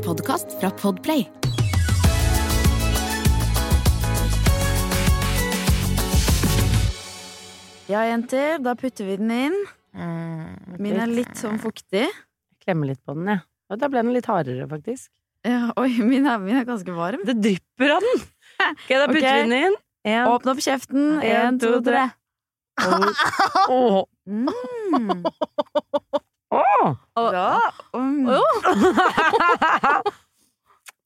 En podkast fra Podplay. Ja, jenter, da putter vi den inn. Mm, Min er litt sånn fuktig. Klemmer litt på den, jeg. Ja. Da ble den litt hardere, faktisk. Ja, oi, min er, min er ganske varm. Det drypper av den! Ok, da putter okay. vi den inn. En, Åpne opp kjeften. En, Én, to, tre. Oh. Åh. Mm. Åh. um. oh.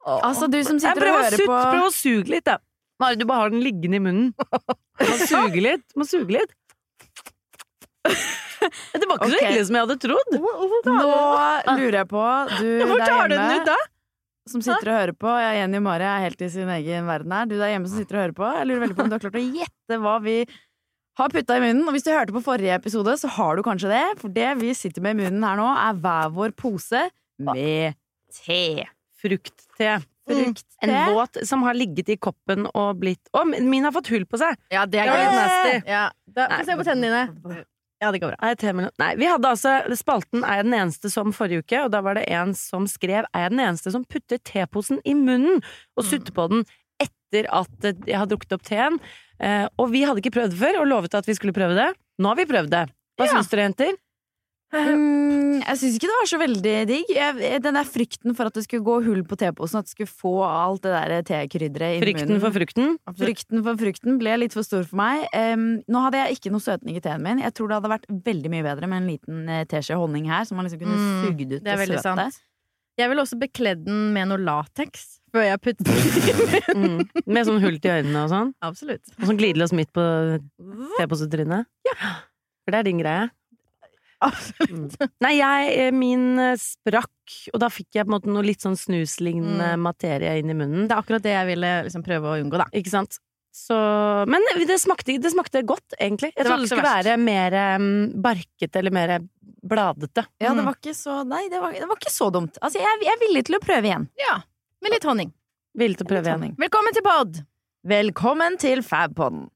Altså, du som sitter og hører sutt, på prøv å suge litt, da. Mari, du bare har den liggende i munnen. Du må suge litt. Du må suge litt. Det var ikke så Ok. ille som jeg hadde trodd. Nå lurer jeg på, du Hvor der tar du den hjemme ut, da? som sitter og hører på Jeg, Jenny og Mari er helt i sin egen verden her. Du der hjemme som sitter og hører på, jeg lurer veldig på om du har klart å gjette hva vi har putta i munnen. Og hvis du hørte på forrige episode, så har du kanskje det. For det vi sitter med i munnen her nå, er hver vår pose med te. Fruktte. Frukt. En våt som har ligget i koppen og blitt Å, oh, min har fått hull på seg! Ja, det er nasty. Ja, da, Få se på tennene dine. Ja, det går bra. Nei, vi hadde altså Spalten er jeg den eneste som forrige uke, og da var det en som skrev Er jeg den eneste som putter teposen i munnen og sutter på den etter at jeg har drukket opp teen? Eh, og vi hadde ikke prøvd før, og lovet at vi skulle prøve det. Nå har vi prøvd det. Hva Ja. syns dere, jenter? Um, jeg syns ikke det var så veldig digg. Jeg, den der frykten for at det skulle gå hull på teposen, at det skulle få alt det der tekrydderet inn i Frykten munnen. for frukten? Frykten for frukten ble litt for stor for meg. Um, nå hadde jeg ikke noe søtning i teen min. Jeg tror det hadde vært veldig mye bedre med en liten eh, teskje honning her, som man liksom kunne Mm, sugd ut Det det søte. sant. Jeg ville også bekledd den med noe lateks før jeg putter den i munnen. Mm. Med sånn hull til øynene og sånn? Absolutt. Og sånn glidelås midt på T-posetrynet? Ja. For det er din greie? Absolutt. Mm. Nei, jeg, eh, min eh, sprakk, og da fikk jeg på en måte noe litt sånn snuslignende Mm. materie inn i munnen. Det er akkurat det jeg ville liksom prøve å unngå, da. Ikke sant? Så, men det smakte, det smakte godt, egentlig. Jeg Det trodde det så skulle verst. være mer barkete eller mer bladete. Ja, det Mm. var ikke så Nei, det var, det var ikke så dumt. Altså, jeg, jeg er villig til å prøve igjen. Ja. Med litt honning. Villig til å prøve igjen. Velkommen til pod! Velkommen til Fabpodden.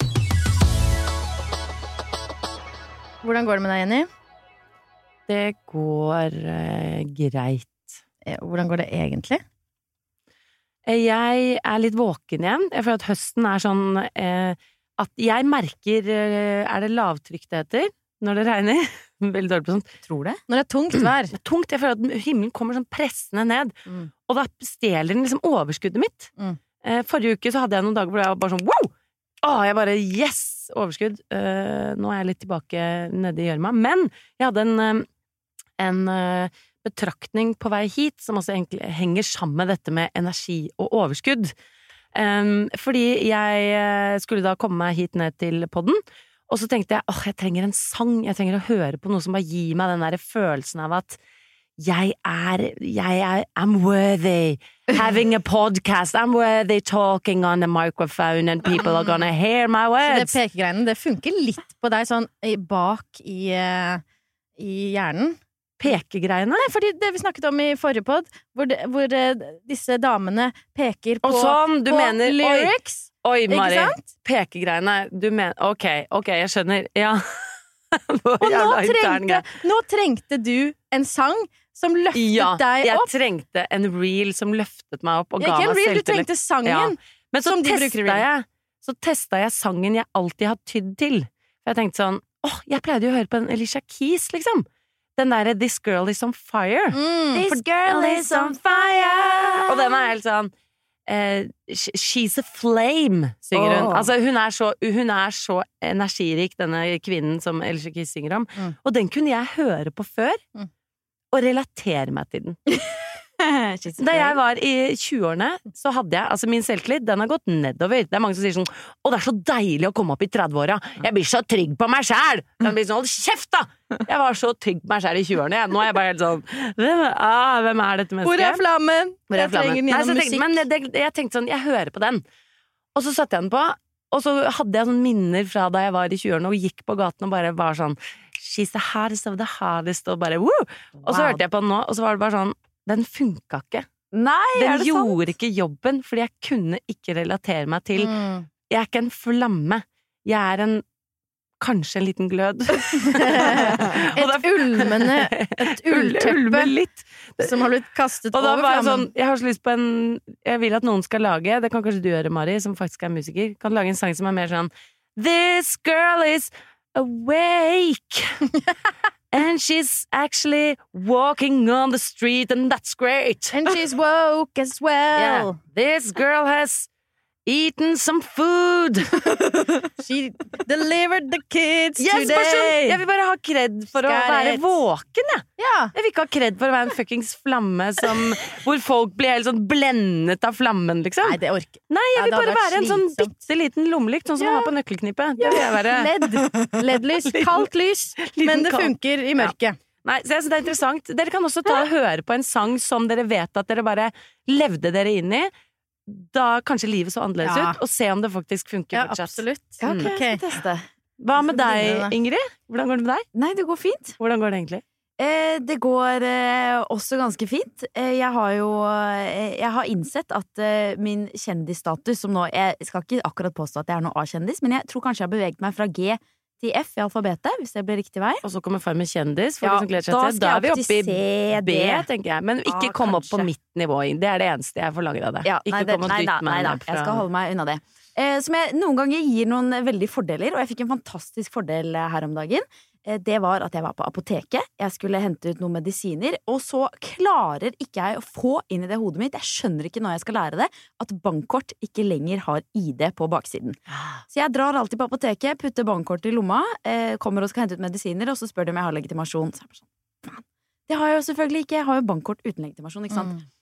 Hvordan går det med deg, Jenny? Det går uh, greit. Eh, Hvordan går det egentlig? Eh, Jeg er litt våken igjen. Jeg føler at høsten er sånn eh, at jeg merker eh, Er det lavtrykk det heter? Når det regner? Veldig dårlig på sånt. Tror det? Når det er tungt vær. Er tungt. Jeg føler at himmelen kommer sånn pressende ned. Mm. Og da stjeler den liksom overskuddet mitt. Mm. Eh, forrige uke så hadde jeg noen dager hvor jeg var bare sånn wow! Å, jeg bare yes! Overskudd. Eh, nå er jeg litt tilbake nede i gjørma. Men jeg hadde en, en, en eh, betraktning på vei hit som også egentlig henger sammen med dette med energi og overskudd. Em, fordi jeg eh, skulle da komme meg hit ned til podden, og så tenkte jeg åh, jeg trenger en sang, jeg trenger å høre på noe som bare gir meg den der følelsen av at jeg er, jeg er I'm worthy having a podcast. I'm worthy talking on a microphone and people are gonna hear my words. Så det pekegreiene, det funker litt på deg sånn bak i, eh, i hjernen. Pekegreiene. Nei, fordi det vi snakket om i forrige pod, hvor, det, hvor eh, disse damene peker på, Og sånn, du på mener lyrics. oi oi Mari. Pekegreiene. Du mener Ok, ok, jeg skjønner. Ja. Og nå trengte, nå trengte du en sang som løftet Ja, deg jeg trengte en reel som løftet meg opp og ga meg reel, du trengte sangen. Ja. Men så testa jeg Så testa jeg sangen jeg alltid har tydd til. For jeg tenkte sånn Åh, jeg pleide jo å høre på en Alicia Keys, liksom. Den derre This Girl Is On Fire. Mm. This girl is on fire. Og den er helt sånn uh, She's a flame, synger hun. Altså, hun er, så, hun er så energirik, denne kvinnen som Alicia Kiss synger om. Mm. Og den kunne jeg høre på før, Mm. og relatere meg til den. Da jeg var i 20-årene, så hadde jeg altså min selvtillit den har gått nedover. Det er mange som sier sånn 'Å, det er så deilig å komme opp i 30-åra. Jeg blir så trygg på meg sjæl!' Jeg blir sånn 'Hold kjeft, da!' Jeg var så trygg på meg sjæl i 20-årene. jeg. Nå er jeg bare helt sånn hvem, ah, hvem er dette mennesket? Hvor er flammen? Hvor er Jeg trenger den gjennom tenkte, musikk. men det, jeg tenkte sånn, jeg hører på den. Og så satte jeg den på, og så hadde jeg sånn minner fra da jeg var i 20-årene og gikk på gaten og bare var sånn She's the hardest of the hardest, og bare woo! Og så Wow. hørte jeg på den nå, og så var det bare sånn Den funka ikke. Nei, er Den gjorde sant? ikke jobben, fordi jeg kunne ikke relatere meg til Mm. Jeg er ikke en flamme. Jeg er en kanskje en liten glød. Et ulmende Et ullteppe som har blitt kastet over flammen. sånn, jeg har så lyst på en Jeg vil at noen skal lage, det kan kanskje du gjøre, Mari, som faktisk er musiker, kan lage en sang som er mer sånn This girl is awake. And she's actually walking on the street, and that's great. And she's woke as Yeah. well. This girl has eaten some food. She delivered the kids Yes, today! Person. today. jeg vil bare ha kred for å være it. våken, jeg. Ja. Jeg vil ikke ha kred for å være en fuckings flamme som Hvor folk blir helt sånn blendet av flammen, liksom. Nei, det orker Nei, jeg vil ja, bare være en sånn bitte liten lommelykt, sånn som Ja. man har på nøkkelknippet. Det vil jeg være. LED. LED-lys. Kaldt lys. Men det funker i mørket. Nei, så jeg synes det er interessant. Dere kan også ta og høre på en sang som dere vet at dere bare levde dere inn i. Da kanskje livet så annerledes Ja. ut, og se om det faktisk funker Ja, fortsatt. absolutt. Ja, ok, okay. jeg skal teste. Hva med deg. Ingrid? Hvordan går det med deg? Nei, det går fint. Hvordan går det egentlig? Eh, det går eh, også ganske fint. Eh, jeg har jo eh, Jeg har innsett at eh, min kjendisstatus, som nå Jeg skal ikke akkurat påstå at jeg er noe A-kjendis, men jeg tror kanskje jeg har beveget meg fra G til F i alfabetet, hvis det blir riktig vei. Og så kommer Farmen kjendis, Ja, da. Da er vi oppe i B, tenker jeg. Men ikke ah, kom opp på mitt nivå. Det er det eneste jeg forlanger av deg. Ja, ikke nei, det, nei, da, nei da, jeg skal holde meg unna det. Eh, som jeg noen ganger gir noen veldig fordeler, og jeg fikk en fantastisk fordel eh, her om dagen. Eh, det var at jeg var på apoteket, jeg skulle hente ut noen medisiner, og så klarer ikke jeg å få inn i det hodet mitt, jeg skjønner ikke når jeg skal lære det, at bankkort ikke lenger har ID på baksiden. Så jeg drar alltid på apoteket, putter bankkortet i lomma, eh, kommer og skal hente ut medisiner, og så spør de om jeg har legitimasjon. Så jeg bare sånn. Det har jeg jo selvfølgelig ikke, jeg har jo bankkort uten legitimasjon, ikke sant? Mm.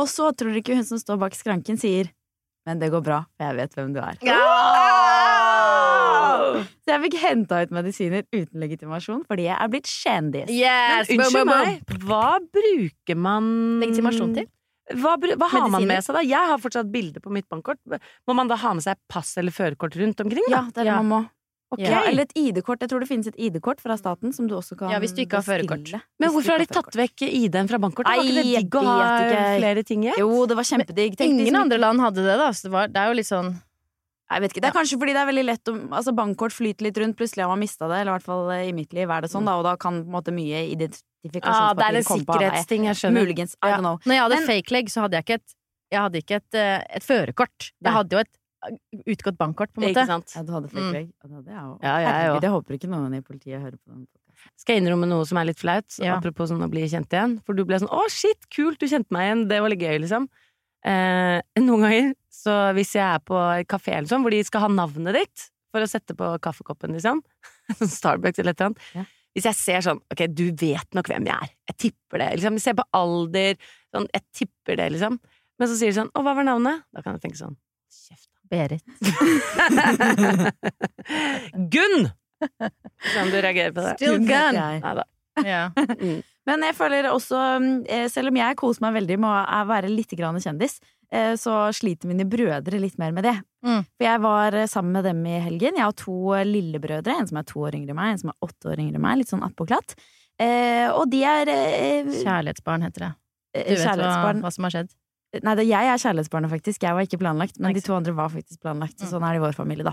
Og så tror du ikke hun som står bak skranken sier Men det går bra, for jeg vet hvem du er. Så jeg fikk henta ut medisiner uten legitimasjon fordi jeg er blitt kjendis. Yes! Men unnskyld meg, hva bruker man Legitimasjon til? Hva, hva har man med seg da? Jeg har fortsatt bilde på mitt bankkort. Må man da ha med seg pass eller førerkort rundt omkring? Da? Ja, det er det Ja. man må. Okay. Ja, eller et ID-kort. Jeg tror det finnes et ID-kort fra staten som du også kan Ja, hvis du ikke har førerkort. Men hvorfor har de tatt vekk ID-en fra bankkortet? Var ikke det digg å ha flere ting i? Jo, det var kjempedigg. Ingen andre land hadde det, da. Så det, var, det er jo litt sånn Jeg vet ikke, Det er kanskje fordi det er veldig lett å Altså Bankkort flyter litt rundt, plutselig har man mista det. Eller i hvert fall eh, i mitt liv er det sånn, da. Og da kan på en måte mye Ah, det er en sikkerhetsting, jeg skjønner. Muligens. I Ja. don't know. Når jeg hadde Men- fake leg, så hadde jeg ikke et Jeg hadde ikke et, eh, et førerkort. Jeg hadde jo et eh, utgått bankkort, på en Ikke måte. sant? Ja, du hadde fake Mm. leg? Ja, det er jo. Ja, jeg òg. Jeg håper ikke noen i politiet hører på den. Skal jeg innrømme noe som er litt flaut? Ja. Apropos sånn å bli kjent igjen. For du ble sånn 'å, shit, kult, du kjente meg igjen', det var litt gøy, liksom. Eh, noen ganger, så hvis jeg er på kafé eller sånn, hvor de skal ha navnet ditt for å sette på kaffekoppen, liksom, sånn Starbucks eller et eller annet Ja. Hvis jeg ser sånn 'ok, du vet nok hvem jeg er', jeg tipper det, liksom. Jeg ser på alder, sånn, jeg tipper det, liksom. Men så sier de sånn 'å, hva var navnet?' Da kan jeg tenke sånn Kjeft, Berit. Gunn! Sånn du reagerer på det. Still gun. Nei da. Ja. Men jeg føler også, eh, selv om jeg koser meg veldig med å være litt grann kjendis, eh, så sliter mine brødre litt mer med det. Mm. For jeg var eh, sammen med dem i helgen. Jeg har to lillebrødre, en som er to år yngre enn meg, en som er åtte år yngre enn meg, litt sånn attpåklatt. Og de er Kjærlighetsbarn heter det. Du vet hva, hva som har skjedd? Nei, jeg er kjærlighetsbarnet, faktisk. Jeg var ikke planlagt, men de to andre var faktisk planlagt. Så Mm. sånn er det i vår familie, da.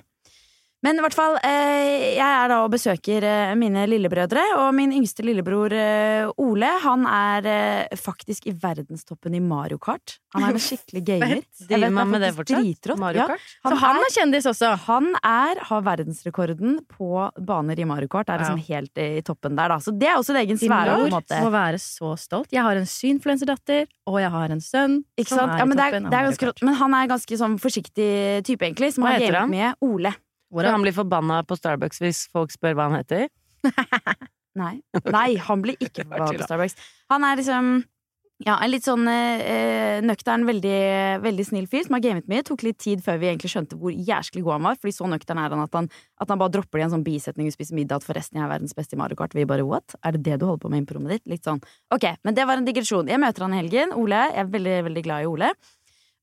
Men i hvert fall, eh, jeg er da og besøker eh, mine lillebrødre, og min yngste lillebror eh, Ole, han er faktisk i verdenstoppen i Mario Kart. Han er en skikkelig gamer. Jeg vet, Driver man med det fortsatt? Mario Ja, han, Så han er, er kjendis også! han er, har verdensrekorden på baner i Mario Kart. Er liksom ja. helt i toppen der, da. Så det er også en egen sfære. Din mor må være så stolt. Jeg har en synfluenserdatter, og jeg har en sønn Ikke som sant? er Ja, i men, det er, av det Mario Kart. Men han er ganske sånn forsiktig type, egentlig, som Hva har gamet med Ole. Så han blir forbanna på Starbucks hvis folk spør hva han heter? Nei. Nei, han blir ikke forbanna på Starbucks. Han er liksom ja, en litt sånn øh, nøktern, veldig, veldig snill fyr som har gamet mye. Tok litt tid før vi egentlig skjønte hvor jæsklig god han var. Fordi så nøktern er han at han, at han bare dropper det i en sånn bisetning og spiser middag at forresten jeg er verdens beste i Mario Kart. Vi bare what? Er det det du holder på med i improrommet ditt? Litt sånn. Ok, men det var en digresjon. Jeg møter han i helgen. Ole. Jeg er veldig, veldig glad i Ole.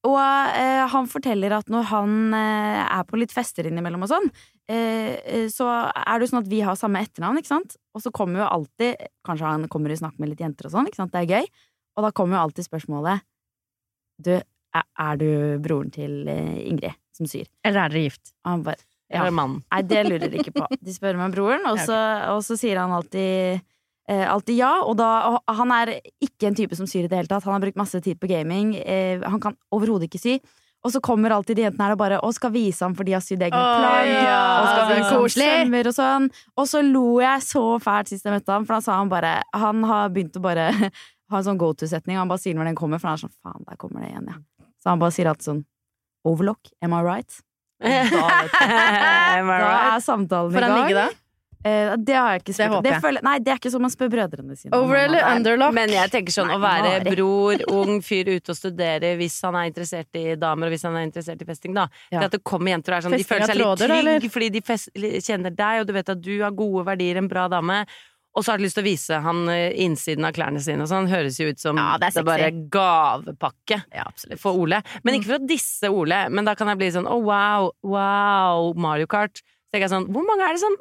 Og eh, han forteller at når han eh, er på litt fester innimellom og sånn, eh, eh, så er det jo sånn at vi har samme etternavn, ikke sant? Og så kommer jo alltid Kanskje han kommer i snakk med litt jenter og sånn, ikke sant? Det er gøy. Og da kommer jo alltid spørsmålet Du, er, er du broren til eh, Ingrid som syr? Eller er dere gift? Og han bare Ja. eller mannen? Nei, det lurer de ikke på. De spør meg om broren, og så, og så sier han alltid alltid ja, og da og Han er ikke en type som syr i det hele tatt. Han har brukt masse tid på gaming. Eh, han kan overhodet ikke sy. Og så kommer alltid de jentene her og bare og skal vise ham for de har sydd egne plagg. ja, og skal vise ham koselig. og sånn. Og så lo jeg så fælt sist jeg møtte ham, for da sa han bare Han har begynt å bare ha en sånn go to-setning, og han bare sier når den kommer, for han er sånn faen, der kommer det igjen, ja. Så han bare sier alltid sånn Overlock, am I right? Da, da er samtalen I gang. Får han ligge da? Eh, det har jeg ikke Det spurt Det føler, nei, det er ikke som man spør brødrene sine. Over eller er. underlock? Men jeg tenker sånn å være bror, ung fyr ute og studere hvis han er interessert i damer, og hvis han er interessert i festing, da. Ja. Det at det kommer jenter og er sånn, de føler seg litt tråder, eller? fordi de fest, kjenner deg, og du vet at du har gode verdier, en bra dame. Og så har de lyst til å vise han eh, innsiden av klærne sine og sånn. Høres jo ut som Ja, det er det er bare gavepakke Ja, for Ole. Men ikke for å disse Ole, men da kan jeg bli sånn å wow, wow, Mario Kart. Så tenker jeg sånn, hvor mange er det som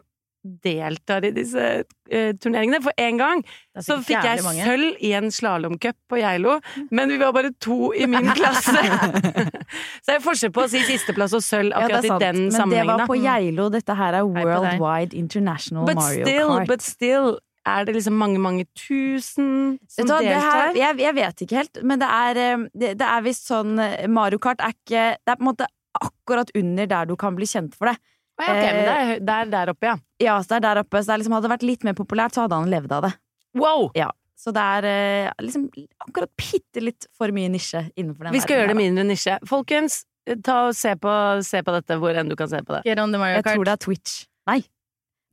deltar i disse uh, turneringene? For en gang så fikk jeg mange. sølv i en slalåmcup på Geilo, men vi var bare to i min klasse. så det er forskjell på å si sisteplass og sølv akkurat ja, i den Men det var på Geilo. Dette her er. Worldwide International But Mario still, Kart. but still er det liksom mange, mange tusen som du deltar? det her, jeg, jeg vet ikke helt, men det er, eh, det, det er visst sånn eh, Mario Kart er ikke Det er på en måte akkurat under der du kan bli kjent for det. Ja, ok, men det er, det er der oppe, ja. Ja, så det er der oppe. Så det liksom, hadde det vært litt mer populært, så hadde han levd av det. Wow! Så det er eh, liksom akkurat bitte litt for mye nisje innenfor den Vi skal gjøre det mindre nisje. Folkens, ta og se på, se på dette hvor enn du kan se på det. Get on the her. Mario Jeg tror det er Twitch. Nei.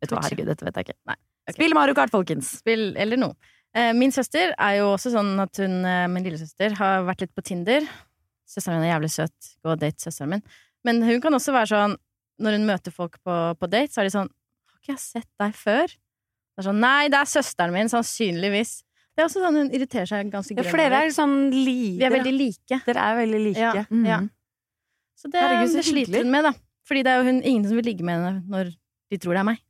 Vet du hva, herregud, dette vet jeg ikke. Nei, ok. Spill Mario Kart, folkens. Spill eller noe. Eh, Min søster er jo også sånn at hun, eh, min lillesøster, har vært litt på Tinder. Søsteren min er jævlig søt. Gå og date søsteren min. Men hun kan også være sånn, når hun møter folk på, på date, så er de sånn Har ikke jeg sett deg før? Det er sånn, Nei, det er søsteren min, sannsynligvis. Det er også sånn hun irriterer seg ganske Ja, grønn for dere er sånn like. Vi er veldig like. Dere er veldig like. Ja. Mhm. Ja. Så det, Herregud, så det sliter hun med, da. Fordi det er jo hun, ingen som vil ligge med henne når de tror det er meg.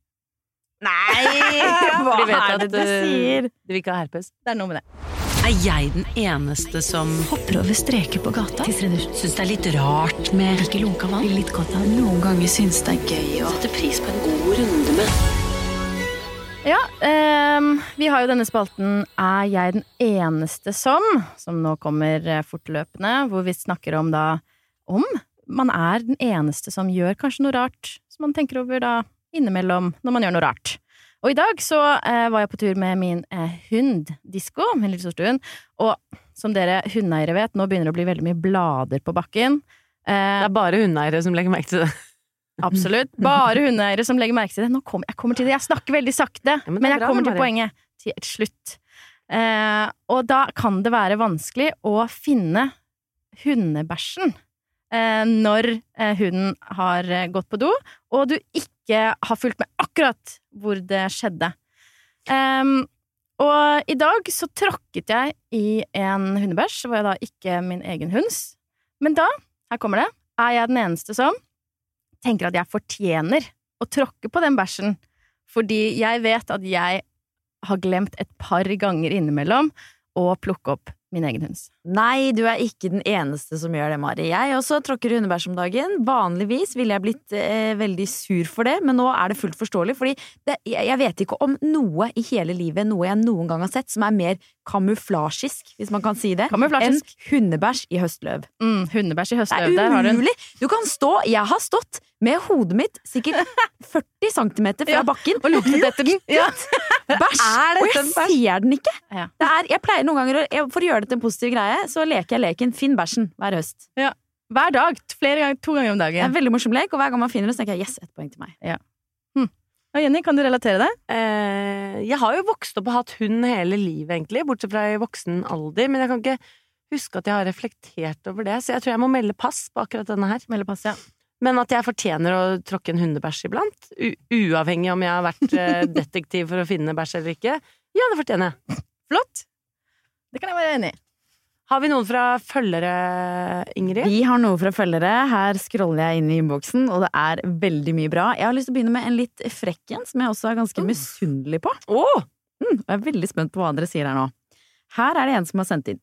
Nei! Hva de vet er det du eh, sier? Du vil ikke ha herpes. Det er noe med det. Er jeg den eneste som hopper over streker på gata? Syns det er litt rart med ikke lunka vann? Litt godt av Noen ganger syns det er gøy å sette pris på en god runde med Ja, ehm, vi har jo denne spalten Er jeg den eneste som? Som nå kommer eh, fortløpende, hvor vi snakker om da om man er den eneste som gjør kanskje noe rart, som man tenker over da innimellom når man gjør noe rart. Og i dag så eh, var jeg på tur med min eh, hund, Disko, min lille sorte hund, og som dere hundeeiere vet, nå begynner det å bli veldig mye blader på bakken. Eh, Det er bare hundeeiere som legger merke til det. Absolutt. Bare hundeeiere som legger merke til det. Nå kom, jeg kommer til det. Jeg snakker veldig sakte, men men, er jeg bra, kommer til bare... poenget til et slutt. Eh, og da kan det være vanskelig å finne hundebæsjen eh, når eh, hunden har gått på do, og du ikke har fulgt med akkurat hvor det skjedde. Um, og i dag så tråkket jeg i en hundebæsj. hvor var da ikke min egen hunds. Men da, her kommer det, er jeg den eneste som tenker at jeg fortjener å tråkke på den bæsjen, fordi jeg vet at jeg har glemt et par ganger innimellom å plukke opp min egen hunds. Nei, du er ikke den eneste som gjør det, Mari. Jeg også tråkker hundebæsj om dagen. Vanligvis ville jeg blitt eh, veldig sur for det, men nå er det fullt forståelig. Fordi det, jeg, vet ikke om noe i hele livet, noe jeg noen gang har sett, som er mer kamuflasjisk, hvis man kan si det, enn hundebæsj i høstløv. Mm, hundebæsj i høstløv. Der har er umulig! Du kan stå Jeg har stått med hodet mitt sikkert 40 cm fra Ja, bakken Og luktet etter den. Ja. bæsj! Og jeg ser den ikke! Ja. Det er, jeg pleier noen ganger, jeg, For å gjøre det til en positiv greie, så leker jeg leken Finn bæsjen hver høst. Ja. Hver dag. Flere ganger, to ganger om dagen. Det er en veldig morsom lek, og hver gang man finner det, så tenker jeg yes, ett poeng til meg. Og Jenny, kan du relatere det? Eh, jeg har jo vokst opp og hatt hund hele livet, egentlig, bortsett fra i voksen alder, men jeg kan ikke huske at jeg har reflektert over det, så jeg tror jeg må melde pass på akkurat denne her. Melde pass, ja. Men at jeg fortjener å tråkke en hundebæsj iblant, u uavhengig om jeg har vært eh, detektiv for å finne bæsj eller ikke, ja, det fortjener jeg. Flott! Det kan jeg være enig i. Har vi noen fra følgere, Ingrid? Vi har noe fra følgere. Her scroller jeg inn i innboksen, og det er veldig mye bra. Jeg har lyst til å begynne med en litt frekk en, som jeg også er ganske misunnelig på. Å! Mm, og jeg er veldig spent på hva dere sier her nå. Her er det en som har sendt inn.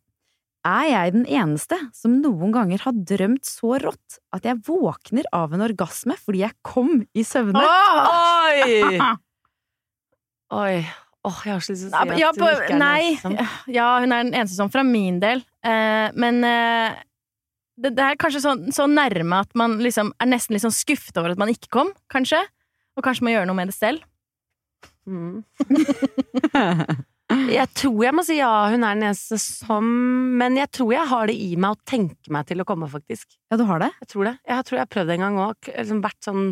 Er jeg den eneste som noen ganger har drømt så rått at jeg våkner av en orgasme fordi jeg kom i søvne? Oi! Oi. Åh, jeg har så lyst til å si at Ja, du hun ikke er nei, ensom. ja, hun er den eneste som fra min del. Eh, men eh, det, det er kanskje så, så nærme at man liksom er nesten litt sånn skuffet over at man ikke kom, kanskje. Og kanskje må gjøre noe med det selv. Mm. Jeg tror jeg må si ja, hun er den eneste som Men jeg tror jeg har det i meg å tenke meg til å komme, faktisk. Ja, du har det? Jeg tror det. Jeg tror jeg har prøvd det en gang òg. Liksom vært sånn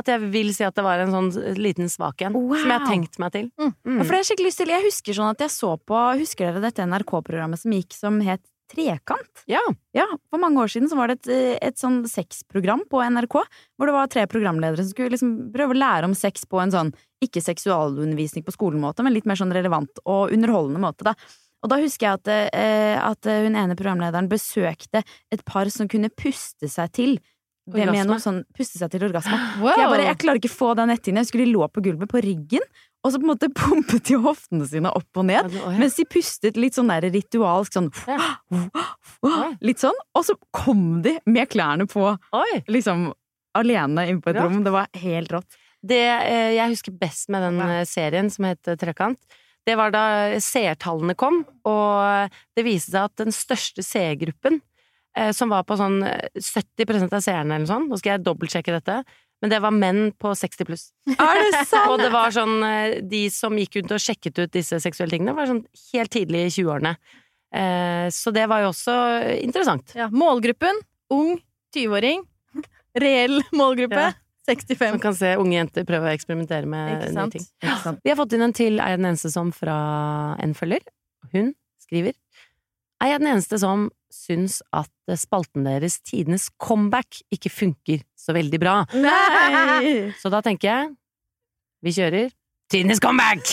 At jeg vil si at det var en sånn liten svak en. Wow. Som jeg har tenkt meg til. Mm. Mm. For det er skikkelig lyst til. Jeg husker sånn at jeg så på Husker dere dette NRK-programmet som gikk som het Trekant? Ja. Ja, for mange år siden så var det et, eh, et sånn sexprogram på NRK, hvor det var tre programledere som skulle liksom prøve å lære om sex på en sånn ikke seksualundervisning på skolemåte, men litt mer sånn relevant og underholdende måte, da. Og da husker jeg at, eh, at hun ene programlederen besøkte et par som kunne puste seg til det med Orgasme. noe sånn puste seg til orgasme. Wow! Jeg bare, jeg klarer ikke å få den netthinnen. Jeg skulle de lå på gulvet på ryggen, og så på en måte pumpet de hoftene sine opp og ned. Mens de pustet litt sånn der ritualsk sånn Litt sånn. Og så kom de med klærne på, Oi. liksom alene inne på et Ja. rom. Det var helt rått. Det eh, jeg husker best med den eh, serien som het Trekant, det var da seertallene kom, og det viste seg at den største seergruppen, eh, som var på sånn eh, 70% av seerne eller sånt, nå skal jeg dobbeltsjekke dette, men det var menn på 60 pluss. Er det sant?! Og det var sånn eh, De som gikk rundt og sjekket ut disse seksuelle tingene, var sånn helt tidlig i 20-årene. Eh, Så det var jo også interessant. Ja, målgruppen ung 20-åring. Reell målgruppe Ja. 65. Som kan se unge jenter prøve å eksperimentere med nye ting. Vi har fått inn en til Er jeg den eneste som fra en følger. Hun skriver Er jeg den eneste som syns at spalten deres Tidenes comeback ikke funker så veldig bra? Nei! Så da tenker jeg vi kjører Tidenes comeback!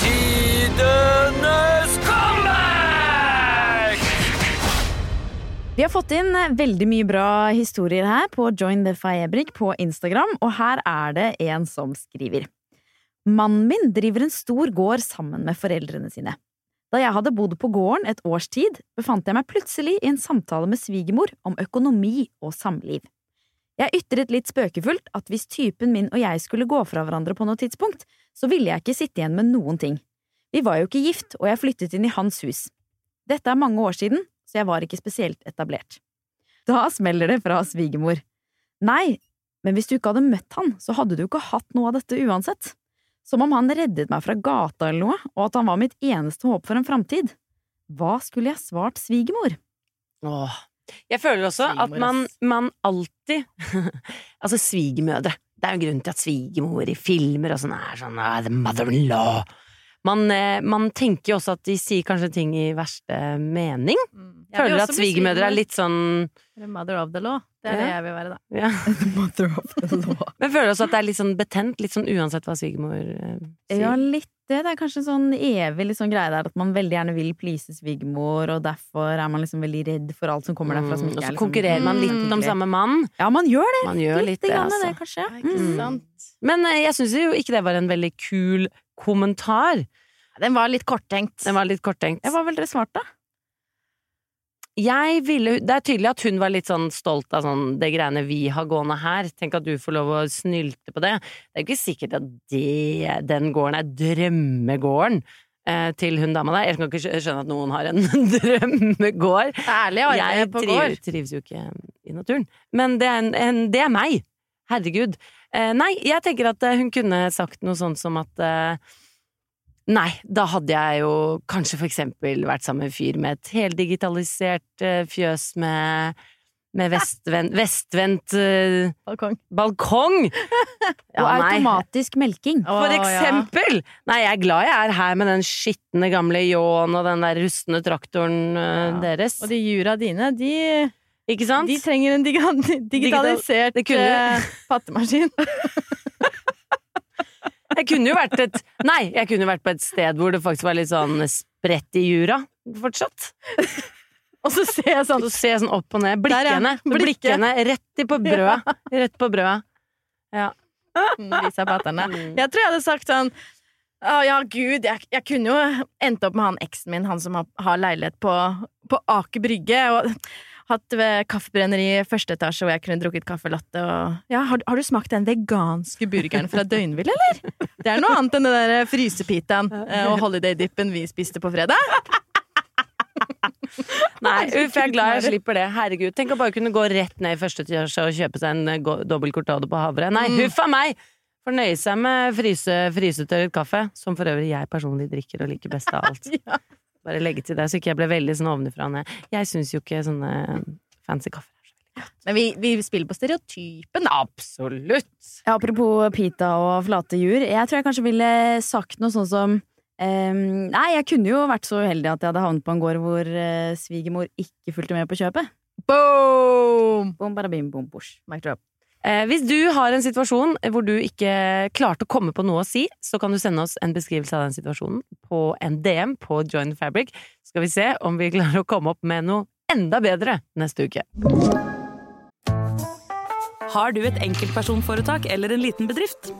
Tidenes comeback! Vi har fått inn eh, veldig mye bra historier her på Join the Fabrik på Instagram, og her er det en som skriver. Mannen min driver en stor gård sammen med foreldrene sine. Da jeg hadde bodd på gården et års tid, befant jeg meg plutselig i en samtale med svigermor om økonomi og samliv. Jeg ytret litt spøkefullt at hvis typen min og jeg skulle gå fra hverandre på noe tidspunkt, så ville jeg ikke sitte igjen med noen ting. Vi var jo ikke gift, og jeg flyttet inn i hans hus. Dette er mange år siden, så jeg var ikke spesielt etablert. Da smeller det fra svigermor. Nei, men hvis du ikke hadde møtt han, så hadde du ikke hatt noe av dette uansett. Som om han reddet meg fra gata eller noe, og at han var mitt eneste håp for en framtid. Hva skulle jeg svart svigermor? Åh. Jeg føler også at man, man alltid Altså, svigermødre. Det er jo en grunn til at svigermor i filmer og sånn er sånn ah, The mother-in-law. Man, eh, man tenker jo også at de sier kanskje ting i verste mening. Mm. Føler at svigermødre er litt sånn The Mother of the law. Det er det jeg vil være, da. ja. Mother of the law. Men føler også at det er litt sånn betent, litt sånn uansett hva svigermor eh, sier. Ja, litt det. Det er kanskje en sånn evig litt sånn greie der at man veldig gjerne vil please svigermor, og derfor er man liksom veldig redd for alt som kommer derfra som Mm, ikke og så er liksom konkurrerer man litt Mm. om samme mann. Ja, man gjør det! Man gjør litt det, grann altså. det, kanskje. Ikke Mm. Men eh, jeg syns jo ikke det var en veldig kul kommentar. Den var litt korttenkt. Den var litt korttenkt. Ja, hva ville dere svart, da? Jeg ville Det er tydelig at hun var litt sånn stolt av sånn det greiene vi har gående her. Tenk at du får lov å snylte på det. Det er jo ikke sikkert at det, den gården er drømmegården eh, til hun dama der. Jeg kan ikke skjønne at noen har en drømmegård. Ærlig arbeid Jeg på gård. trives jo ikke i naturen. Men det er, en, en, det er meg. Herregud. Eh, nei, jeg tenker at eh, hun kunne sagt noe sånt som at eh, Nei, da hadde jeg jo kanskje for eksempel vært sammen med en fyr med et heldigitalisert fjøs med med vestvendt, vestvendt eh, Balkong. balkong! Ja, og automatisk melking. For eksempel! Nei, jeg er glad jeg er her med den skitne gamle ljåen og den der rustne traktoren Ja. deres. Og de jura dine, de, Ikke sant? de trenger en diga digitalisert Digital. eh, pattemaskin. Jeg kunne jo vært et Nei, jeg kunne vært på et sted hvor det faktisk var litt sånn spredt i jura fortsatt. Og så ser jeg sånn Så ser jeg sånn opp og ned. Blikkene. Blikket. Blikkene rett i på brødet. Rett på brødet. Ja. Viser patterne. Mm. Jeg tror jeg hadde sagt sånn Å ja, gud, jeg, jeg kunne jo endt opp med han eksen min, han som har, har leilighet på, på Aker Brygge, og hatt kaffebrenneri i første etasje hvor jeg kunne drukket kaffe latte og Ja, har, har du smakt den veganske burgeren fra Døgnvill, eller? Det er noe annet enn den der frysepitaen eh, og holiday-dippen vi spiste på fredag. Nei, uff, jeg er glad jeg slipper det. Herregud, tenk å bare kunne gå rett ned i første etasje og kjøpe seg en eh, dobbel cortado på havre. Nei, Mm. huff a meg! Fornøye seg med fryse, frysetørret kaffe, som for øvrig jeg personlig drikker og liker best av alt. Ja. Bare legge til det, så ikke jeg ble veldig sånn ovenfra og ned. Jeg syns jo ikke sånne fancy kaffer er så Men vi, vi spiller på stereotypen. Absolutt! Ja, apropos pita og flate jur. Jeg tror jeg kanskje ville sagt noe sånn som um, Nei, jeg kunne jo vært så uheldig at jeg hadde havnet på en gård hvor uh, svigermor ikke fulgte med på kjøpet. Boom! Boom, bara, bim, boom, bosh. Mic drop. Eh, hvis du har en situasjon hvor du ikke klarte å komme på noe å si, så kan du sende oss en beskrivelse av den situasjonen på en DM på Join Fabric. Så skal vi se om vi klarer å komme opp med noe enda bedre neste uke. Har du et enkeltpersonforetak eller en liten bedrift?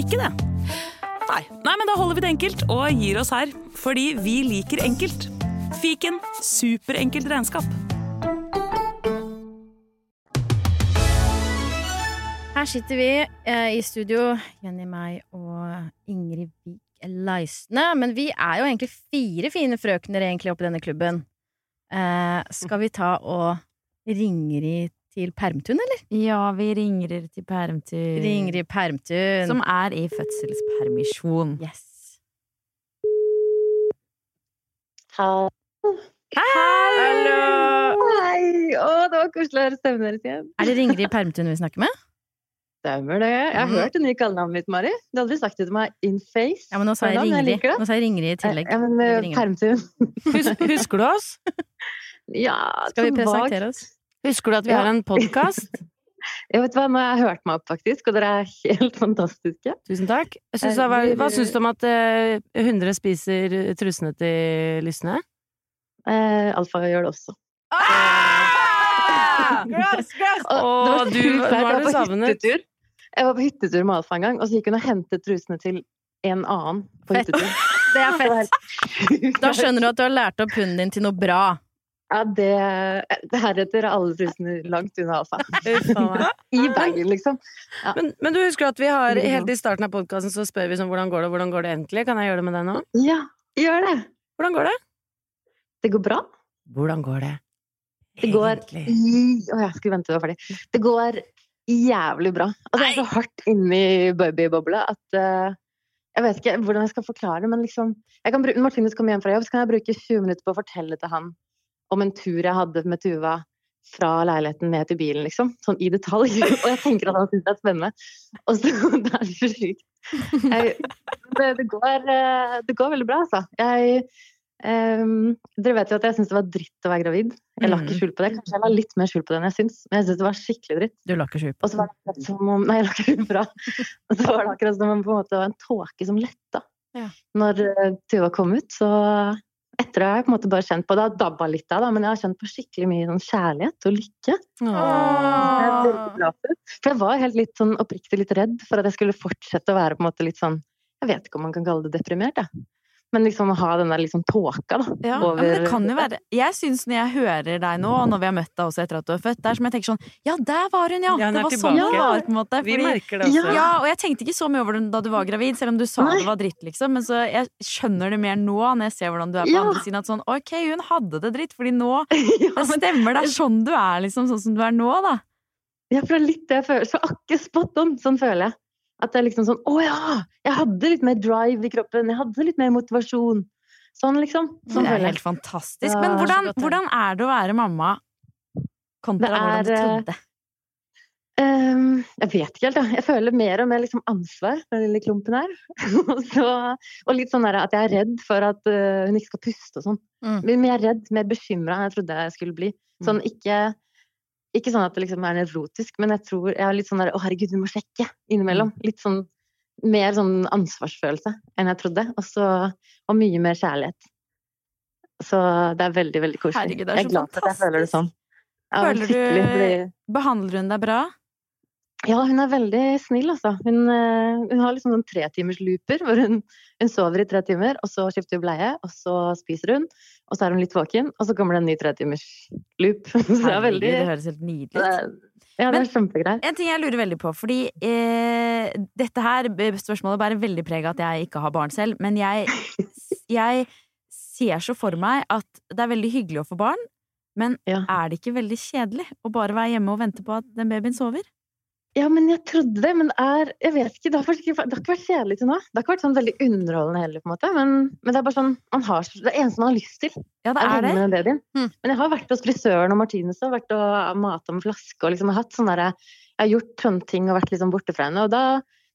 Ikke det? Nei. Nei, men da holder vi det enkelt og gir oss her. Fordi vi liker enkelt. Fiken superenkelt regnskap. Her sitter vi eh, i studio, Jenny, meg og Ingrid Vik Leisne. Men vi er jo egentlig fire fine frøkner egentlig oppi denne klubben. Eh, skal vi ta og ringeri til Permtun, eller? Ja, vi ringer til Permtun Ringer i Permtun. Som er i fødselspermisjon. Yes. Hallo! Hei! Å, det var koselig å høre stemmen deres igjen. Er det Ringerid Permtun vi snakker med? Stemmer det. Jeg har Mm. hørt det nye kallenavnet mitt, Mari. Du har aldri sagt det til meg in face. Ja, men nå sa jeg Ringeri. Nå sa jeg Ringrid i tillegg. Ja, men eh, Permtun. Hus husker du oss? Ja, Skal vi presentere oss? Husker du at vi har en podkast? Jeg vet hva, Nå har jeg hørt meg opp, faktisk, og dere er helt fantastiske. Tusen takk. Jeg synes det hva syns du om at eh, 100 spiser trusene til lysne? Eh, Alfa gjør det også. Gross, gross! Og Å, du- nå er du savnet. hyttetur. Jeg var på hyttetur med Alfa en gang, og så gikk hun og hentet trusene til en annen på Fett. hyttetur. Det er fett. Da skjønner du at du har lært opp hunden din til noe bra. Ja, det, det Heretter er alle trusene langt unna Alfa. Uff a meg. I bagen, liksom. Men, men du husker at vi har helt i starten av podkasten så spør vi sånn hvordan går det, hvordan går det egentlig? Kan jeg gjøre det med deg nå? Ja, gjør det! Hvordan går det? Det går bra. Hvordan går det? Det går i- jeg skulle vente var ferdig. Det går jævlig bra. Altså, jeg er så hardt inni babybobla at uh, Jeg vet ikke hvordan jeg skal forklare det, men liksom bruke, Martinus kommer hjem fra jobb, så kan jeg bruke 20 minutter på å fortelle til han om en tur jeg hadde med Tuva fra leiligheten ned til bilen, liksom. Sånn i detalj. Og jeg tenker at han syns det er spennende. Og så Det er så sjukt. Det, det, går, eh, det går veldig bra, altså. Jeg ehm, Dere vet jo at jeg syns det var dritt å være gravid. Jeg la ikke skjul på det. Kanskje jeg la litt mer skjul på det enn jeg syns, men jeg syns det var skikkelig dritt. Du la ikke skjul Og så var det akkurat som om Nei, jeg la ikke skjul bra. Og så var det akkurat som om på en måte det var en tåke som letta Ja. når uh, Tuva kom ut. Så etter det har jeg på en måte bare kjent på Det har dabba litt av, da, men jeg har kjent på skikkelig mye sånn kjærlighet og lykke. Jeg. For jeg var helt litt sånn oppriktig litt redd for at jeg skulle fortsette å være på en måte litt sånn Jeg vet ikke om man kan kalle det deprimert, jeg. Men liksom å ha den der liksom tåka, da. Ja, over men det kan jo være Jeg syns når jeg hører deg nå, og når vi har møtt deg også etter at du er født, det er som jeg tenker sånn Ja, der var hun, ja! Ja, hun det var var sånn det var, på en måte. Vi merker det også. ja, og jeg tenkte ikke så mye over det da du var gravid, selv om du sa Nei. det var dritt, liksom. Men så jeg skjønner det mer nå, når jeg ser hvordan du er på Ja. andre siden. At sånn, ok, hun hadde det dritt, fordi nå ja, Det stemmer, det er sånn du er, liksom. Sånn som du er nå, da. ja, for det er litt det jeg føler. Så akkurat spot on. Sånn føler jeg. At det er liksom sånn Å ja! Jeg hadde litt mer drive i kroppen. Jeg hadde litt mer motivasjon. Sånn, liksom. Sånn Det er helt fantastisk. Men hvordan, hvordan er det å være mamma kontra er, hvordan du eh, trodde? Um, jeg vet ikke helt, da. Jeg føler mer og mer liksom ansvar for den lille klumpen her. så, og litt sånn at jeg er redd for at uh, hun ikke skal puste og sånn. Mm. Blir mer redd, mer bekymra enn jeg trodde jeg skulle bli. Sånn ikke ikke sånn at det liksom er nevrotisk, men jeg tror jeg har litt sånn der Å, herregud, vi må sjekke innimellom. Litt sånn mer sånn ansvarsfølelse enn jeg trodde. Og så Og mye mer kjærlighet. Så det er veldig, veldig koselig. Herregud, det er jeg er så glad for at jeg føler det sånn. Ja, Føler du- Behandler hun deg bra? Ja, hun er veldig snill, altså. Hun, eh, hun har liksom sånn tretimerslooper hvor hun, hun sover i tre timer, og så skifter hun bleie, og så spiser hun, og så er hun litt våken, og så kommer det en ny tretimersloop. Så det er veldig det høres helt nydelig ut. Ja, det Men- er kjempegreier. En ting jeg lurer veldig på, fordi eh, dette her spørsmålet bærer veldig preg av at jeg ikke har barn selv, men jeg, jeg ser så for meg at det er veldig hyggelig å få barn, men Ja. er det ikke veldig kjedelig å bare være hjemme og vente på at den babyen sover? Ja, men jeg trodde det, men det er Jeg vet ikke, det har, ikke, det har ikke vært kjedelig til nå. Det har ikke vært sånn veldig underholdende heller, på en måte. Men, men det er bare sånn man har, Det eneste man har lyst til, Ja, det er er det. Mm. Men jeg har vært hos frisøren og Martinus og vært og mata med flaske og liksom hatt sånn derre Jeg har gjort sånne ting og vært liksom borte fra henne, og da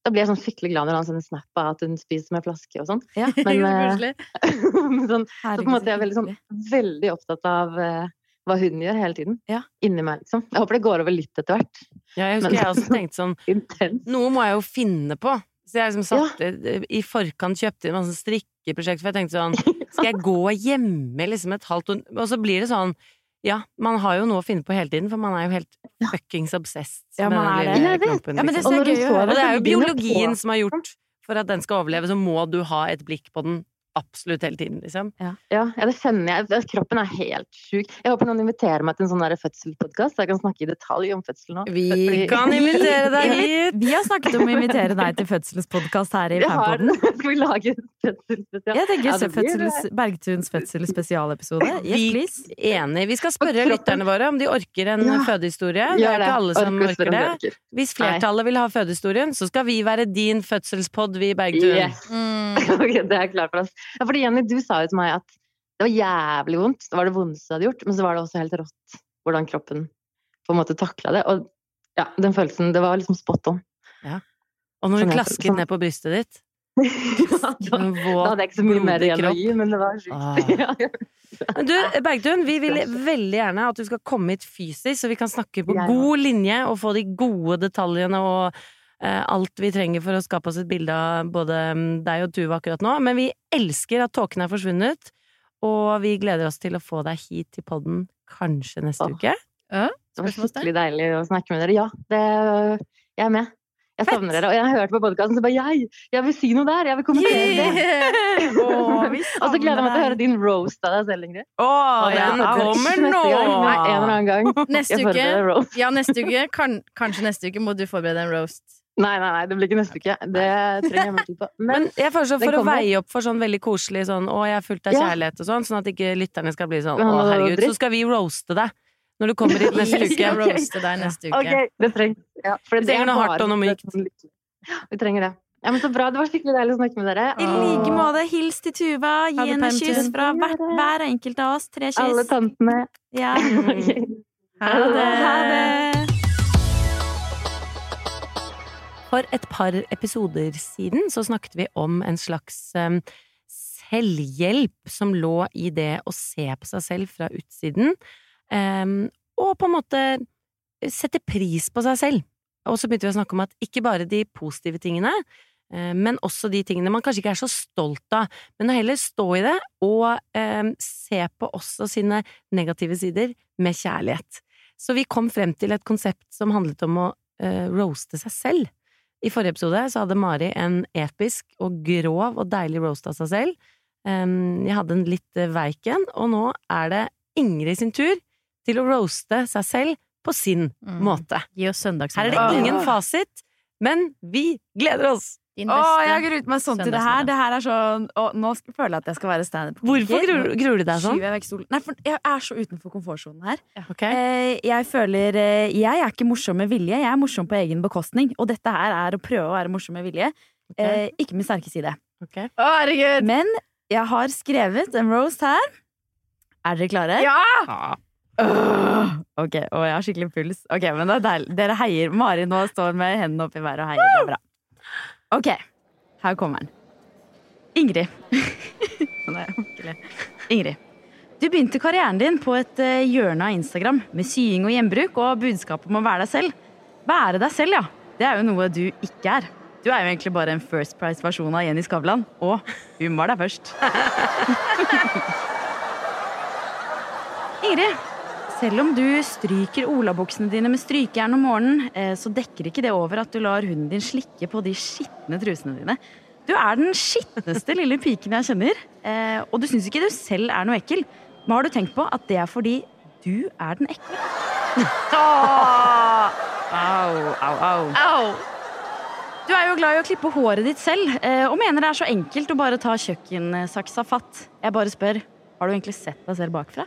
da blir jeg sånn skikkelig glad når han sender snap av at hun spiser med flaske og sånn. Ja. Men, eh, sånn, så på en måte jeg er veldig, sånn, veldig opptatt av eh, hva hun gjør hele tiden. Ja. Inni meg, liksom. Jeg håper det går over litt etter hvert. Ja, jeg husker Men- jeg også tenkte sånn Intens. Noe må jeg jo finne på. Så jeg liksom satte I forkant kjøpte inn masse strikkeprosjekt, for jeg tenkte sånn Skal jeg gå hjemme liksom et halvt år Og så blir det sånn Ja, man har jo noe å finne på hele tiden, for man er jo helt fuckings obsessed Ja, med den lille klumpen. Ja, men det liksom. er Og gøy det er jo biologien som har gjort For at den skal overleve, så må du ha et blikk på den absolutt hele tiden, liksom. Ja, ja, det kjenner jeg. Kroppen er helt sjuk. Jeg håper noen inviterer meg til en sånn fødselspodkast, så jeg kan snakke i detalj om fødsel nå. Vi Fordi- kan invitere deg hit! Vi har snakket om å invitere deg til fødselspodkast her i Fanpoden. Skal vi lage fødselsspesial? Jeg tenker Ja, fødsels, Bergtuns fødselsspesialepisode. Yes, Vi- please. Enig. Vi skal spørre lytterne våre om de orker en Ja. fødehistorie. Det er ikke alle som Orker orker det. orker. Hvis flertallet vil ha fødehistorien, så skal vi være din fødselspod, vi Bergtun. Yes. Mm. Okay, det er klart for oss. Ja, fordi Jenny, du sa jo til meg at det var jævlig vondt. Det var det vondeste du hadde gjort, men så var det også helt rått hvordan kroppen på en måte takla det. Og ja, den følelsen, det var liksom spot on. Og når Sånn du jeg- klasket sånn- ned på brystet ditt da, en da hadde jeg ikke så mye mer igjen å gi, men det var Ah. sjukt. Ja, ja. Men du, Bergtun, vi vil veldig gjerne at du skal komme hit fysisk, så vi kan snakke på god linje og få de gode detaljene og alt vi trenger for å skape oss et bilde av både mm, deg og Tuva akkurat nå. Men vi elsker at tåken er forsvunnet, og vi gleder oss til å få deg hit til podden kanskje neste Åh. uke. Det var skikkelig deilig å snakke med dere. Ja, det, jeg er med. Jeg savner dere. Og jeg hørte på podkasten, så bare jeg, jeg vil si noe der! Jeg vil kommentere det! Oh, Og så gleder jeg meg til å høre din roast av deg selv, Ingrid. Åh, den ja. kommer Neste nå! gang. Nei, en eller annen gang. Neste uke. Ja, neste uke. Kan, kanskje neste uke må du forberede en roast. Nei, nei, nei, det blir ikke neste uke. Det trenger jeg mer tid på. Men Men jeg foreslår for å kommer. veie opp for sånn veldig koselig sånn 'Å, jeg er fullt av kjærlighet' og sånn, sånn at ikke lytterne skal bli sånn 'Å, herregud', så skal vi roaste deg når du kommer hit neste Vi uke. roaste deg neste uke. ok, det trengs. Ja, Vi det trenger er noe hardt og noe mykt. vi trenger det. Ja, men Så bra. Det var skikkelig deilig å snakke med dere. I like måte. Hils til Tuva. Gi henne kyss fra hver, hver enkelt av oss. Tre Alle tantene. Ja. Ha det. Ha det. For et par episoder siden så snakket vi om en slags selvhjelp som lå i det å se på seg selv fra utsiden, og på en måte sette pris på seg selv. Og så begynte vi å snakke om at ikke bare de positive tingene, eh, men også de tingene man kanskje ikke er så stolt av, men å heller stå i det og em, se på også sine negative sider med kjærlighet. Så vi kom frem til et konsept som handlet om å eh, roaste seg selv. I forrige episode så hadde Mari en episk og grov og deilig roast av seg selv. Jeg hadde en litt eh, veik en, og nå er det Ingrid sin tur til å roaste seg selv på sin Mm. måte. Gi oss Her er det ingen fasit, men vi gleder oss! Din Å, beste. jeg gruer meg sånn til det her. Det her er sånn å, Nå føler jeg at jeg skal være standup. Hvorfor gruer, gruer du deg sånn? Jeg. Nei, for jeg er så utenfor komfortsonen her. Ok? Eh, jeg føler eh, Jeg er ikke morsom med vilje, jeg er morsom på egen bekostning. Og dette her er å prøve å være morsom med vilje. Eh, ikke min sterke side. Okay. Å, herregud! Men jeg har skrevet en roast her. Er dere klare? Ja! Åh, ok, og jeg har skikkelig puls. Ok, men det er deilig. Dere heier. Mari nå står med hendene opp i været og heier. Det er bra. Ok, her kommer den. Ingrid. Ingrid. Du begynte karrieren din på et eh, hjørne av Instagram med sying og gjenbruk og budskap om å være deg selv. Være deg selv, ja. Det er jo noe du ikke er. Du er jo egentlig bare en First Price-versjon av Jenny Skavlan. Og hun var der først. Ingrid, Selv om du stryker olabuksene dine med strykejern om morgenen, eh, så dekker ikke det over at du lar hunden din slikke på de skitne trusene dine. Du er den skitneste lille piken jeg kjenner, eh, og du syns ikke du selv er noe ekkel. Men har du tenkt på at det er fordi du er den ekle? Au, au, au. Au! Du er jo glad i å klippe håret ditt selv, eh, og mener det er så enkelt å bare ta kjøkkensaksa fatt. Jeg bare spør, har du egentlig sett deg selv bakfra?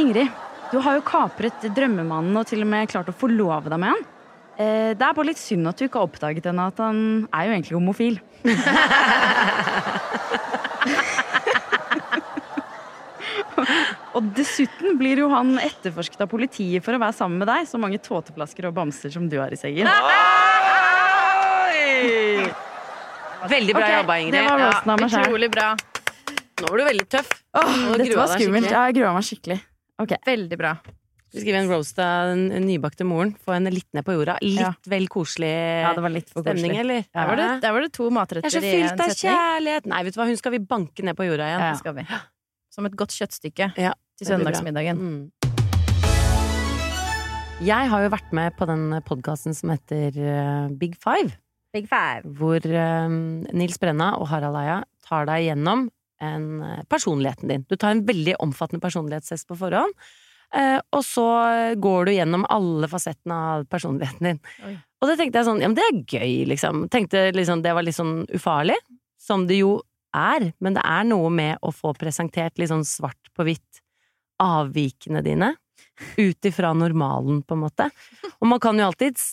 Ingrid, du har jo kapret drømmemannen og til og med klart å forlove deg med han. Eh, Det er bare litt synd at du ikke har oppdaget ennå at han er jo egentlig homofil. Og dessuten blir jo han etterforsket av politiet for å være sammen med deg, så mange tåteflasker og bamser som du har i sengen. Veldig bra okay, jobba, Ingrid. det var roasten av meg selv. Utrolig bra. Nå var du veldig tøff. Åh, dette var skummelt. Ja, jeg grua meg skikkelig. Okay. Veldig bra. Vi skriver en roast av den nybakte moren. Få henne litt ned på jorda. Litt Ja. vel koselig Ja, det var litt for stemning, koselig. eller? Der var, det, der var det to Jeg matretter er så fylt av kjærlighet. Nei, vet du hva, hun skal vi banke ned på jorda igjen. Ja. Det skal vi. Som et godt kjøttstykke Ja, til søndagsmiddagen. Mm. Jeg har jo vært med på den podkasten som heter eh, Big Five. Big five. hvor um, Nils Brenna og Harald Eia tar deg gjennom en, eh, personligheten din. Du tar en veldig omfattende personlighetstest på forhånd, Uh, og så går du gjennom alle fasettene av personligheten din. Oi. Og det tenkte jeg sånn, ja men det er gøy, liksom. Tenkte liksom det var litt sånn ufarlig, som det jo er, men det er noe med å få presentert litt sånn svart på hvitt avvikene dine, ut ifra normalen, på en måte. Og man kan jo alltids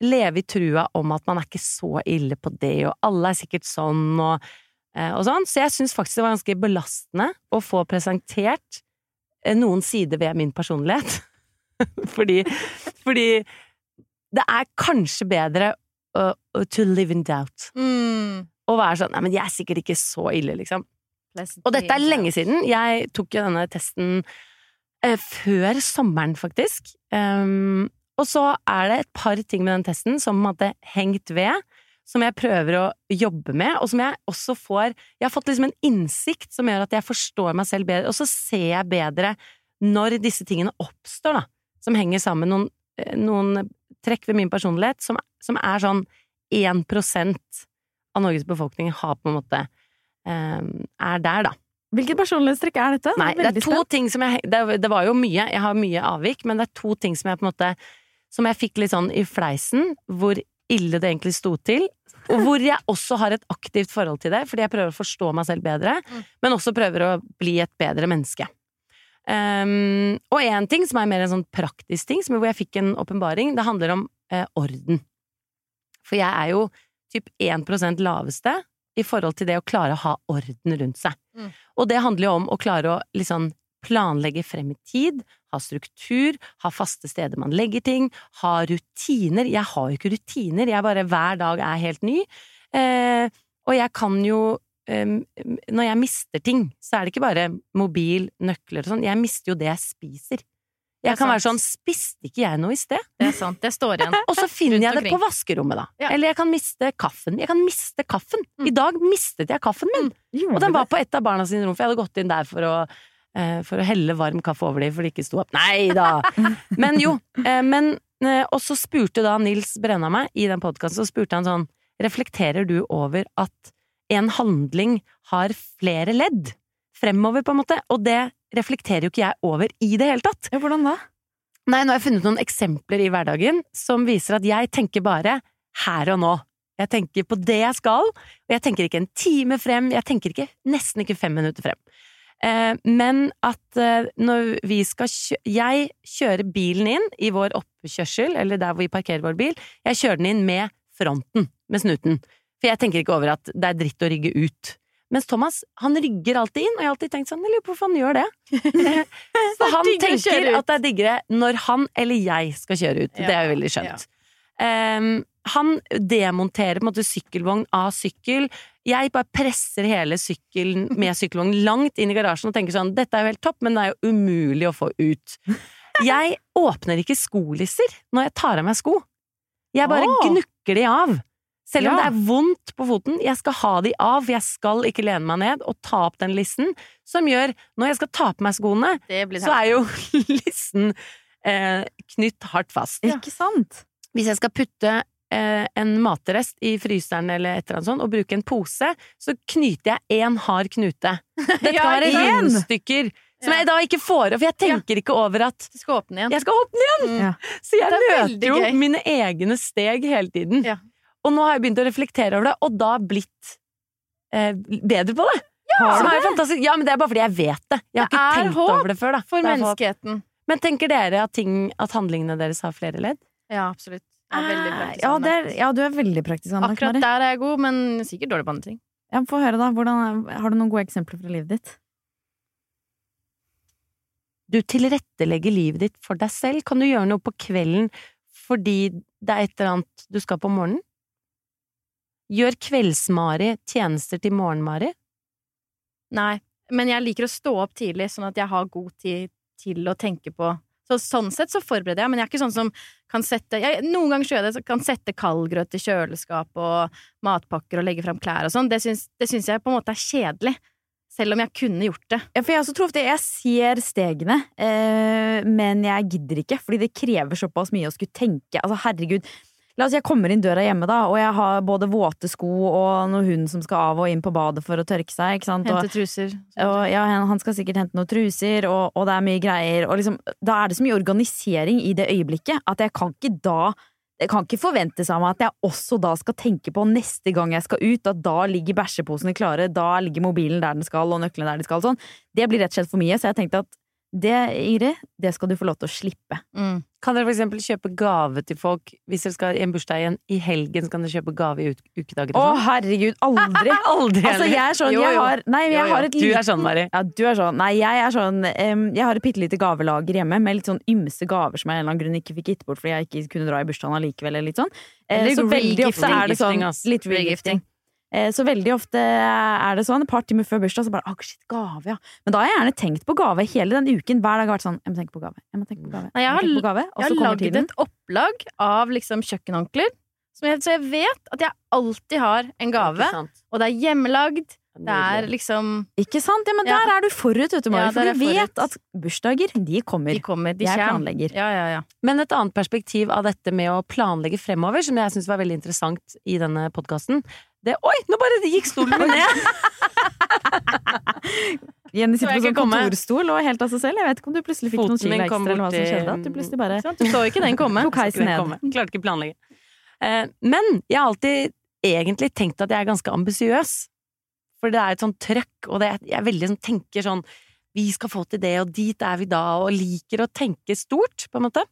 leve i trua om at man er ikke så ille på det, og alle er sikkert sånn, og, eh, og sånn. Så jeg syns faktisk det var ganske belastende å få presentert eh, noen sider ved min personlighet. fordi, fordi det er kanskje bedre uh, to live in doubt. Mm. Å være sånn Nei, men jeg er sikkert ikke så ille, liksom. Og dette er lenge siden. Jeg tok jo denne testen eh, før sommeren, faktisk. Um, og så er det et par ting med den testen som hadde hengt ved, som jeg prøver å jobbe med, og som jeg også får Jeg har fått liksom en innsikt som gjør at jeg forstår meg selv bedre, og så ser jeg bedre når disse tingene oppstår, da. Som henger sammen. Noen, eh, noen trekk ved min personlighet som, som er sånn 1% av Norges befolkning har på en måte um, er der, da. Hvilket personlighetstrekk er dette? Nei, det er to spent. ting som jeg det, det var jo mye, jeg har mye avvik, men det er to ting som jeg på en måte Som jeg fikk litt sånn i fleisen, hvor ille det egentlig sto til. Og hvor jeg også har et aktivt forhold til det, fordi jeg prøver å forstå meg selv bedre, men også prøver å bli et bedre menneske. Um, og én ting som er mer en sånn praktisk ting, som hvor jeg fikk en åpenbaring, det handler om eh, orden. For jeg er jo typ 1% laveste i forhold til det å klare å ha orden rundt seg. Mm. Og det handler jo om å klare å liksom planlegge frem i tid, ha struktur, ha faste steder man legger ting, ha rutiner. Jeg har jo ikke rutiner, jeg bare hver dag er helt ny. Eh, og jeg kan jo eh, Når jeg mister ting, så er det ikke bare mobil, nøkler og sånn, jeg mister jo det jeg spiser. Er Jeg kan være sånn Spiste ikke jeg noe i sted? Det er sant. Det står igjen. Og så finner jeg det på vaskerommet, da. Ja. Eller jeg kan miste kaffen. Jeg kan miste kaffen! Mm. I dag mistet jeg kaffen min! Og den var på et av barna sine rom, for jeg hadde gått inn der for å, for å helle varm kaffe over dem, for de ikke sto opp. Nei da! Men jo. Eh, men, eh, og så spurte da Nils Brenna meg i den podkasten, så spurte han sånn Reflekterer du over at en handling har flere ledd? Fremover, på en måte. Og det reflekterer jo ikke jeg over i det hele tatt. Ja, hvordan da? Nei, nå har jeg funnet noen eksempler i hverdagen som viser at jeg tenker bare her og nå. Jeg tenker på det jeg skal, og jeg tenker ikke en time frem, jeg tenker ikke, nesten ikke fem minutter frem. Eh, men at eh, når vi skal kjø Jeg kjører bilen inn i vår oppkjørsel, eller der hvor vi parkerer vår bil, jeg kjører den inn med fronten, med snuten. For jeg tenker ikke over at det er dritt å rygge ut. Mens Thomas, han rygger alltid inn, og jeg har alltid tenkt sånn, jeg lurer på hvorfor han gjør det. Så han tenker at det er diggere når han eller jeg skal kjøre ut. det er jo veldig skjønt. Ehm, han demonterer på en måte sykkelvogn av sykkel. Jeg bare presser hele sykkelen med sykkelvogn langt inn i garasjen og tenker sånn, dette er jo helt topp, men det er jo umulig å få ut. Jeg åpner ikke skolisser når jeg tar av meg sko. Jeg bare oh. gnukker de av. Selv om Ja. det er vondt på foten, jeg skal ha de av, for jeg skal ikke lene meg ned og ta opp den lissen, som gjør Når jeg skal ta på meg skoene, så er jo lissen eh, knytt hardt fast. Ikke sant? Hvis jeg skal putte en matrest i fryseren eller et eller annet sånt, og bruke en pose, så knyter jeg én hard knute. Dette Ja, kan være rundstykker som jeg da ikke får av, for jeg tenker ikke over at Du skal åpne igjen. jeg skal åpne igjen! Ja. Så jeg er møter jo gøy. mine egne steg hele tiden. Ja. Og nå har jeg begynt å reflektere over det, og da blitt eh, bedre på det. Ja, Som er fantastisk. Ja, men det er bare fordi jeg vet det. Jeg har Det ikke tenkt håp over det før. da For Det håp. menneskeheten. Men tenker dere at, ting, at handlingene deres har flere ledd? Ja, absolutt. Veldig praktisk Ja, det er, ja, du er veldig praktisk anlagt, Akkurat der er jeg god, men sikkert dårlig på andre ting. Ja, Få høre, da. Hvordan, har du noen gode eksempler fra livet ditt? Du tilrettelegger livet ditt for deg selv. Kan du gjøre noe på kvelden fordi det er et eller annet du skal på morgenen? Gjør Kvelds-Mari tjenester til Morgen-Mari? Nei, men jeg liker å stå opp tidlig, sånn at jeg har god tid til å tenke på så Sånn sett så forbereder jeg, men jeg er ikke sånn som kan sette jeg, Noen ganger gjør jeg det, kan sette kaldgrøt i kjøleskap og matpakker og legge fram klær og sånn. Det syns jeg på en måte er kjedelig. Selv om jeg kunne gjort det. Ja, for jeg også tror ofte jeg ser stegene, eh, men jeg gidder ikke, fordi det krever såpass mye å skulle tenke. Altså, herregud. La oss si jeg kommer inn døra hjemme, da, og jeg har både våte sko og noen hund som skal av og inn på badet for å tørke seg, ikke sant. Hente truser. og ja, han skal sikkert hente noen truser, og, og det er mye greier. Og liksom, da er det så mye organisering i det øyeblikket at jeg kan ikke da det kan ikke forventes av meg at jeg også da skal tenke på neste gang jeg skal ut, at da ligger bæsjeposene klare, da ligger mobilen der den skal, og nøklene der de skal. Sånn. Det blir rett og slett for mye, så jeg tenkte at det, Ingrid, det skal du få lov til å slippe. Mm. Kan dere for eksempel kjøpe gave til folk hvis dere skal i en bursdag igjen i helgen? Så kan dere kjøpe gave i ukedager Å, sånn? herregud, aldri! Aldri Altså, jeg er sånn, Jo, jeg har Nei, jeg Jo, jo. har et Du er sånn, Mari. Ja, du er sånn. Nei, jeg er sånn um, Jeg har et bitte lite gavelager hjemme med litt sånn ymse gaver som jeg av en eller annen grunn ikke fikk gitt bort fordi jeg ikke kunne dra i bursdagen allikevel, eller litt sånn. Eh, så veldig ofte er det sånn Litt regifting. Eh, Så veldig ofte er det sånn, et par timer før bursdag, så bare 'Å, shit, gave', ja. Men da har jeg gjerne tenkt på gave hele den uken. Hver dag har vært sånn 'Jeg må tenke på gave'. Jeg må tenke på gave. Nei, jeg har- på gave. Jeg har kommer lagd tiden. et opplag av liksom kjøkkenhåndklær. Så jeg vet at jeg alltid har en gave, og det er hjemmelagd. Det er liksom Ikke sant? Ja, men Ja. der er du forut, vet du, Mari. Ja, for du vet forut. at bursdager, de kommer. De kommer, de jeg planlegger. Ja, ja, ja. Men et annet perspektiv av dette med å planlegge fremover, som jeg syns var veldig interessant i denne podkasten det Oi, nå bare gikk stolen min ned! Jenny sitter på sånn kontorstol og helt av seg selv. Jeg vet ikke om du plutselig fikk Foten noen kilo ekstra, eller hva som skjedde. At du plutselig bare? Du så ikke den komme. tok heisen ned. komme. Klarte ikke planlegge. Eh, Men jeg har alltid egentlig tenkt at jeg er ganske ambisiøs. For det er et sånt trøkk, og det jeg veldig sånn, tenker sånn Vi skal få til det, og dit er vi da, og liker å tenke stort, på en måte.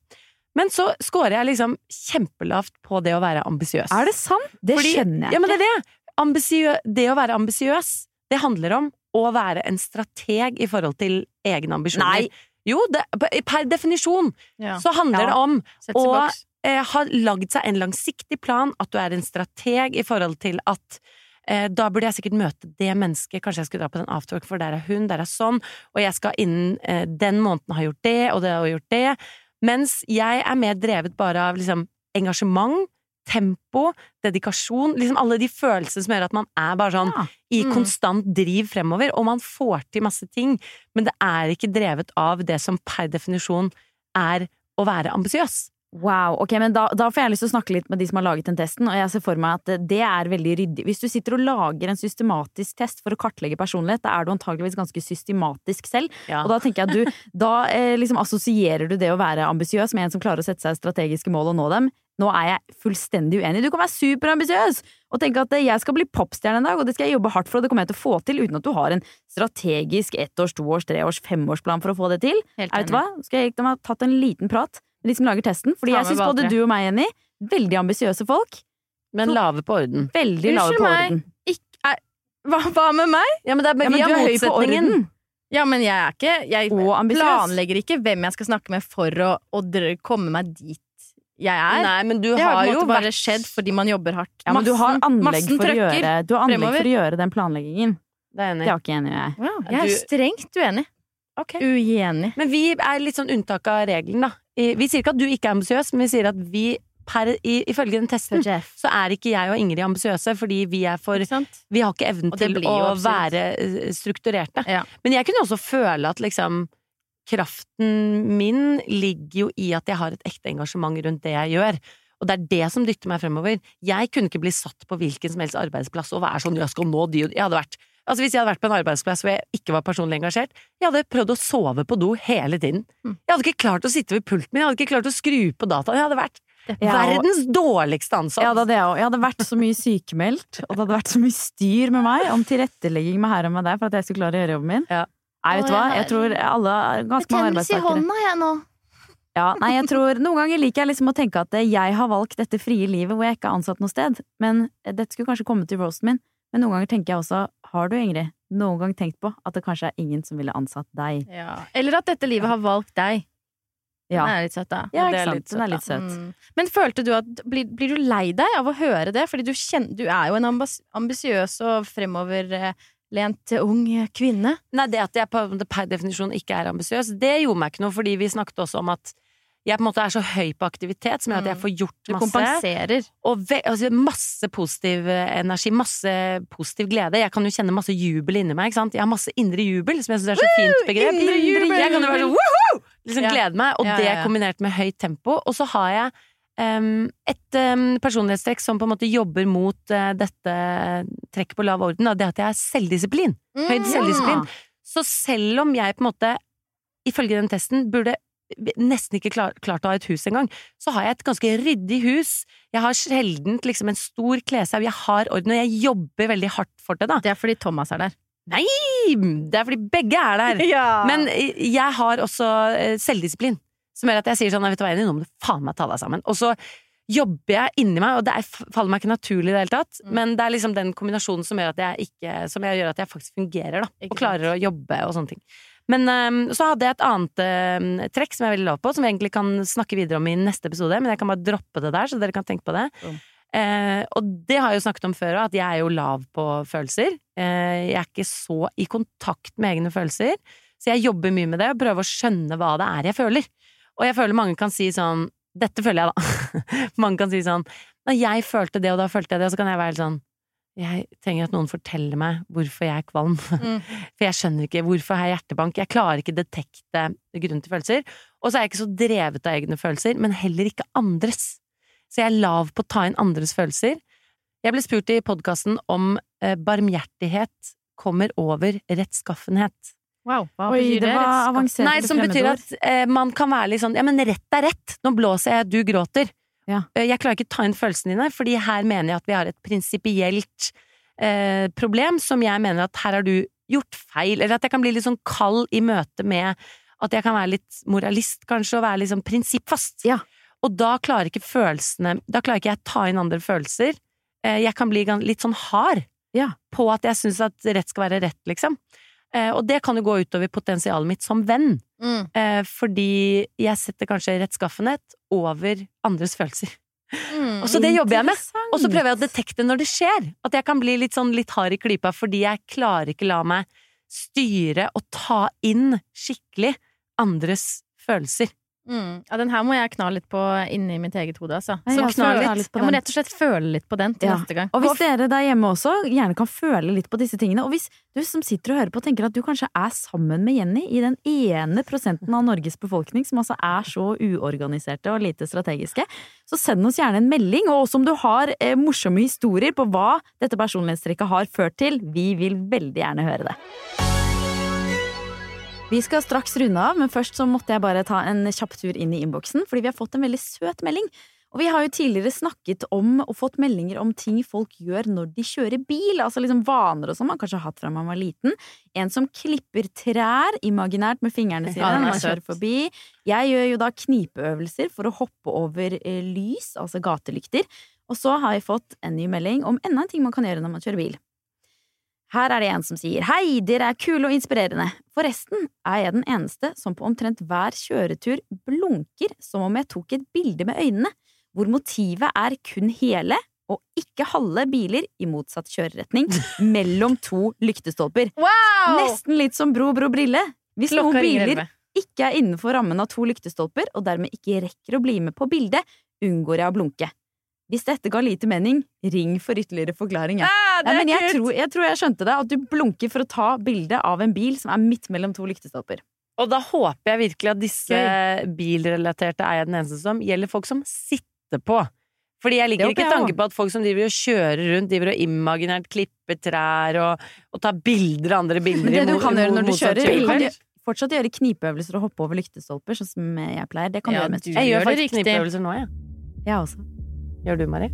Men så scorer jeg liksom kjempelavt på det å være ambisiøs. Er det sant? Det Fordi- skjønner jeg Ja, men det er det. Ambisiø det å være ambisiøs, det handler om å være en strateg i forhold til egne ambisjoner. Nei. Jo, det, per definisjon Ja. så handler Ja. det om å eh, ha lagd seg en langsiktig plan, at du er en strateg i forhold til at eh, da burde jeg sikkert møte det mennesket, kanskje jeg skulle dra på den afterwork, for der er hun, der er sånn, og jeg skal innen eh, den måneden ha gjort det, og det og gjort det. Mens jeg er mer drevet bare av liksom engasjement, tempo, dedikasjon, liksom alle de følelsene som gjør at man er bare sånn Ja. i Mm. konstant driv fremover, og man får til masse ting, men det er ikke drevet av det som per definisjon er å være ambisiøs. Wow, ok, men da, da får jeg lyst til å snakke litt med de som har laget den testen, og jeg ser for meg at det er veldig ryddig. Hvis du sitter og lager en systematisk test for å kartlegge personlighet, da er du antageligvis ganske systematisk selv. Ja. Og da tenker jeg at du, da eh, liksom assosierer du det å være ambisiøs med en som klarer å sette seg strategiske mål og nå dem. Nå er jeg fullstendig uenig. Du kan være superambisiøs og tenke at eh, jeg skal bli popstjerne en dag, og det skal jeg jobbe hardt for, og det kommer jeg til å få til uten at du har en strategisk ettårs, toårs, treårs, femårsplan for å få det til. Helt Jeg vet du hva? Skal jeg de har tatt en liten prat de som lager testen? Fordi jeg syns både du og meg, Jenny, veldig ambisiøse folk. Men lave på orden. Veldig lave på orden. Ikke, er, hva, hva med meg? Ja, men, det er, Ja, men du er høy på orden. Ja, men jeg er ikke Jeg planlegger ikke hvem jeg skal snakke med for å, å komme meg dit jeg er. Nei, men du det har, har jo bare vært skjedd fordi man jobber hardt. Ja, men du har Massen- anlegg for å gjøre Du har anlegg for å gjøre den planleggingen. Det er Det enig. ikke enig jeg. Wow, jeg er Du- strengt uenig. Okay. Uenig. Men vi er litt sånn unntak av regelen, da. Vi sier ikke at du ikke er ambisiøs, men vi sier at vi per, i, ifølge den testen, så er ikke jeg og Ingrid ambisiøse, fordi vi er for Vi har ikke evnen til å være eh, strukturerte. Ja. Men jeg kunne også føle at liksom Kraften min ligger jo i at jeg har et ekte engasjement rundt det jeg gjør. Og det er det som dytter meg fremover. Jeg kunne ikke bli satt på hvilken som helst arbeidsplass og være sånn 'jeg skal nå de'. Jeg hadde vært Altså Hvis jeg hadde vært på en arbeidsplass hvor jeg ikke var personlig engasjert, jeg hadde prøvd å sove på do hele tiden. Mm. Jeg hadde ikke klart å sitte ved pulten min, jeg hadde ikke klart å skru på dataen. Jeg hadde vært Ja, verdens dårligste ansatt. Ja, det hadde jeg òg. Jeg hadde vært så mye sykemeldt, og det hadde vært så mye styr med meg om tilrettelegging med her og med der for at jeg skulle klare å gjøre jobben min. Ja. Nei, vet du hva, jeg tror alle, ganske mange Betennelse i hånda, jeg nå. Ja, nei, jeg tror Noen ganger liker jeg liksom å tenke at jeg har valgt dette frie livet hvor jeg ikke er ansatt noe sted. Men dette skulle kanskje komme til roasten min. Men noen ganger tenker jeg også, har du Ingrid, noen gang tenkt på at det kanskje er ingen som ville ansatt deg? Eller at dette livet har valgt deg. Ja, Den er litt søt, da. ja ikke sant. Den er litt søt. Mm. Men følte du at blir, blir du lei deg av å høre det? Fordi du, kjenner, du er jo en ambisiøs og fremoverlent ung kvinne. Nei, det at jeg per definisjon ikke er ambisiøs, det gjorde meg ikke noe, fordi vi snakket også om at jeg på en måte er så høy på aktivitet, som gjør at jeg Mm. får gjort masse. Du kompenserer. Og ve altså, masse positiv eh, energi, masse positiv glede. Jeg kan jo kjenne masse jubel inni meg. ikke sant? Jeg har masse indre jubel, som jeg syns er så fint begrep. indre jubel! Jeg kan jo være sånn woohoo! Liksom Ja. glede meg. Og Ja, det ja, det kombinert med høyt tempo. Og så har jeg Um, et um, personlighetstrekk som på en måte jobber mot uh, dette trekket på lav orden, og det at jeg er selvdisiplin. Høy Mm. selvdisiplin. Så selv om jeg på en måte, ifølge den testen, burde nesten ikke klar, klart å ha et hus engang, så har jeg et ganske ryddig hus. Jeg har sjelden liksom en stor kleshaug. Jeg har orden, og jeg jobber veldig hardt for det, da. Det er fordi Thomas er der. Nei! Det er fordi begge er der. Ja. Men eh, jeg har også eh, selvdisiplin, som gjør at jeg sier sånn, vet du hva, Jenny, nå må du faen meg ta deg sammen. Og så jobber jeg inni meg, og det er, faller meg ikke naturlig i det hele tatt, Mm. men det er liksom den kombinasjonen som gjør at jeg ikke, som gjør at jeg faktisk fungerer, da, Ikke og klarer å jobbe og sånne ting. Men um, så hadde jeg et annet eh, trekk som jeg er veldig lav på, som vi egentlig kan snakke videre om i neste episode, men jeg kan bare droppe det der, så dere kan tenke på det. Mm. Uh, og det har jeg jo snakket om før òg, at jeg er jo lav på følelser. Uh, jeg er ikke så i kontakt med egne følelser, så jeg jobber mye med det og prøver å skjønne hva det er jeg føler. Og jeg føler mange kan si sånn Dette føler jeg, da. mange kan si sånn Når jeg følte det, og da følte jeg det, og så kan jeg være sånn jeg trenger at noen forteller meg hvorfor jeg er kvalm. Mm. For jeg skjønner ikke hvorfor jeg har hjertebank. Jeg klarer ikke detekte grunnen til følelser. Og så er jeg ikke så drevet av egne følelser, men heller ikke andres. Så jeg er lav på å ta inn andres følelser. Jeg ble spurt i podkasten om eh, barmhjertighet kommer over rettskaffenhet. Wow, hva betyr det det? var Nei, som betyr at eh, man kan være litt sånn Ja, men rett er rett! Nå blåser jeg, du gråter. Ja. Eh, Jeg klarer ikke ta inn følelsene dine, fordi her mener jeg at vi har et prinsipielt eh, problem som jeg mener at her har du gjort feil, eller at jeg kan bli litt sånn kald i møte med at jeg kan være litt moralist, kanskje, og være litt sånn prinsippfast. Ja. Og da klarer ikke følelsene Da klarer ikke jeg ta inn andre følelser. Eh, Jeg kan bli litt sånn hard Ja. på at jeg syns at rett skal være rett, liksom. Eh, Og det kan jo gå utover potensialet mitt som venn. Mm. Eh, fordi jeg setter kanskje rettskaffenhet over andres følelser. Mm. Og så det jobber jeg med. Og så prøver jeg å detekte når det skjer. At jeg kan bli litt sånn litt hard i klypa fordi jeg klarer ikke la meg styre og ta inn skikkelig andres følelser. Mm. Ja, den her må jeg kna litt på inni mitt eget hode, altså. Nei, Så jeg litt Jeg må rett og slett føle litt på den til Ja. neste gang. Og hvis dere der hjemme også gjerne kan føle litt på disse tingene, og hvis du som sitter og hører på tenker at du kanskje er sammen med Jenny i den ene prosenten av Norges befolkning som altså er så uorganiserte og lite strategiske, så send oss gjerne en melding, og også om du har eh, morsomme historier på hva dette personlighetstrekket har ført til. Vi vil veldig gjerne høre det. Vi skal straks runde av, men først så måtte jeg bare ta en kjapp tur inn i innboksen, fordi vi har fått en veldig søt melding. Og vi har jo tidligere snakket om og fått meldinger om ting folk gjør når de kjører bil, altså liksom vaner og sånn man kanskje har hatt fra man var liten. En som klipper trær imaginært med fingrene sine når man kjører forbi. Jeg gjør jo da knipeøvelser for å hoppe over eh, lys, altså gatelykter. Og så har jeg fått en ny melding om enda en ting man kan gjøre når man kjører bil. Her er det en som sier Hei, dere er kule og inspirerende. Forresten er jeg den eneste som på omtrent hver kjøretur blunker som om jeg tok et bilde med øynene, hvor motivet er kun hele og ikke halve biler i motsatt kjøreretning mellom to lyktestolper. Wow! Nesten litt som Bro, bro, brille. Hvis noen Klokka biler ikke er innenfor rammen av to lyktestolper, og dermed ikke rekker å bli med på bildet, unngår jeg å blunke. Hvis dette ga lite mening, ring for ytterligere forklaring. Ja. Ah, Ja, men jeg tror, jeg tror jeg skjønte det, at du blunker for å ta bilde av en bil som er midt mellom to lyktestolper. Og da håper jeg virkelig at disse bilrelaterte er jeg den eneste som gjelder folk som sitter på. Fordi jeg liker ikke jeg tanken på at folk som driver og kjører rundt, driver og imaginært klipper trær og, og tar bilder av andre bilder Men det i du kan gjøre når du kjører, du kan fortsatt gjøre knipeøvelser og hoppe over lyktestolper, sånn som jeg pleier. Det kan du gjøre du Jeg gjør faktisk knipeøvelser nå, jeg. Jeg også. Gjør du, Mari?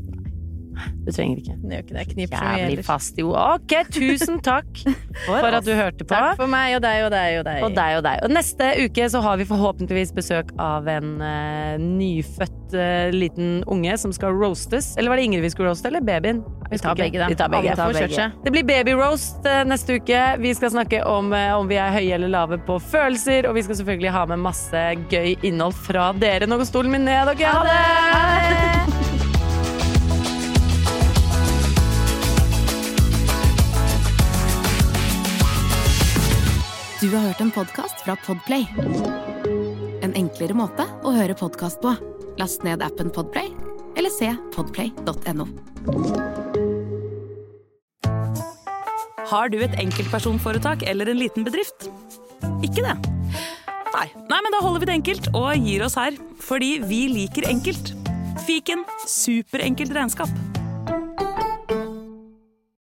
Du trenger ikke. Det gjør ikke det. Knip så mye Jævlig ellers. fast, jo. Ok, tusen takk for at du hørte på. Takk for meg og deg og deg og deg. Og deg og deg. Og neste uke så har vi forhåpentligvis besøk av en uh, nyfødt uh, liten unge som skal roastes. Eller var det Ingrid vi skulle roaste, eller babyen? Vi tar begge. Vi tar begge. tar begge. Det blir babyroast uh, neste uke. Vi skal snakke om eh, om vi er høye eller lave på følelser, og vi skal selvfølgelig ha med masse gøy innhold fra dere. Nå går stolen min ned, dere. Ha det! Du har hørt en podkast fra Podplay. En enklere måte å høre podkast på. Last ned appen Podplay, eller se podplay.no. Har du et enkeltpersonforetak eller en liten bedrift? Ikke det? Nei. Nei, men da holder vi det enkelt og gir oss her. Fordi vi liker enkelt. Fiken superenkelt regnskap.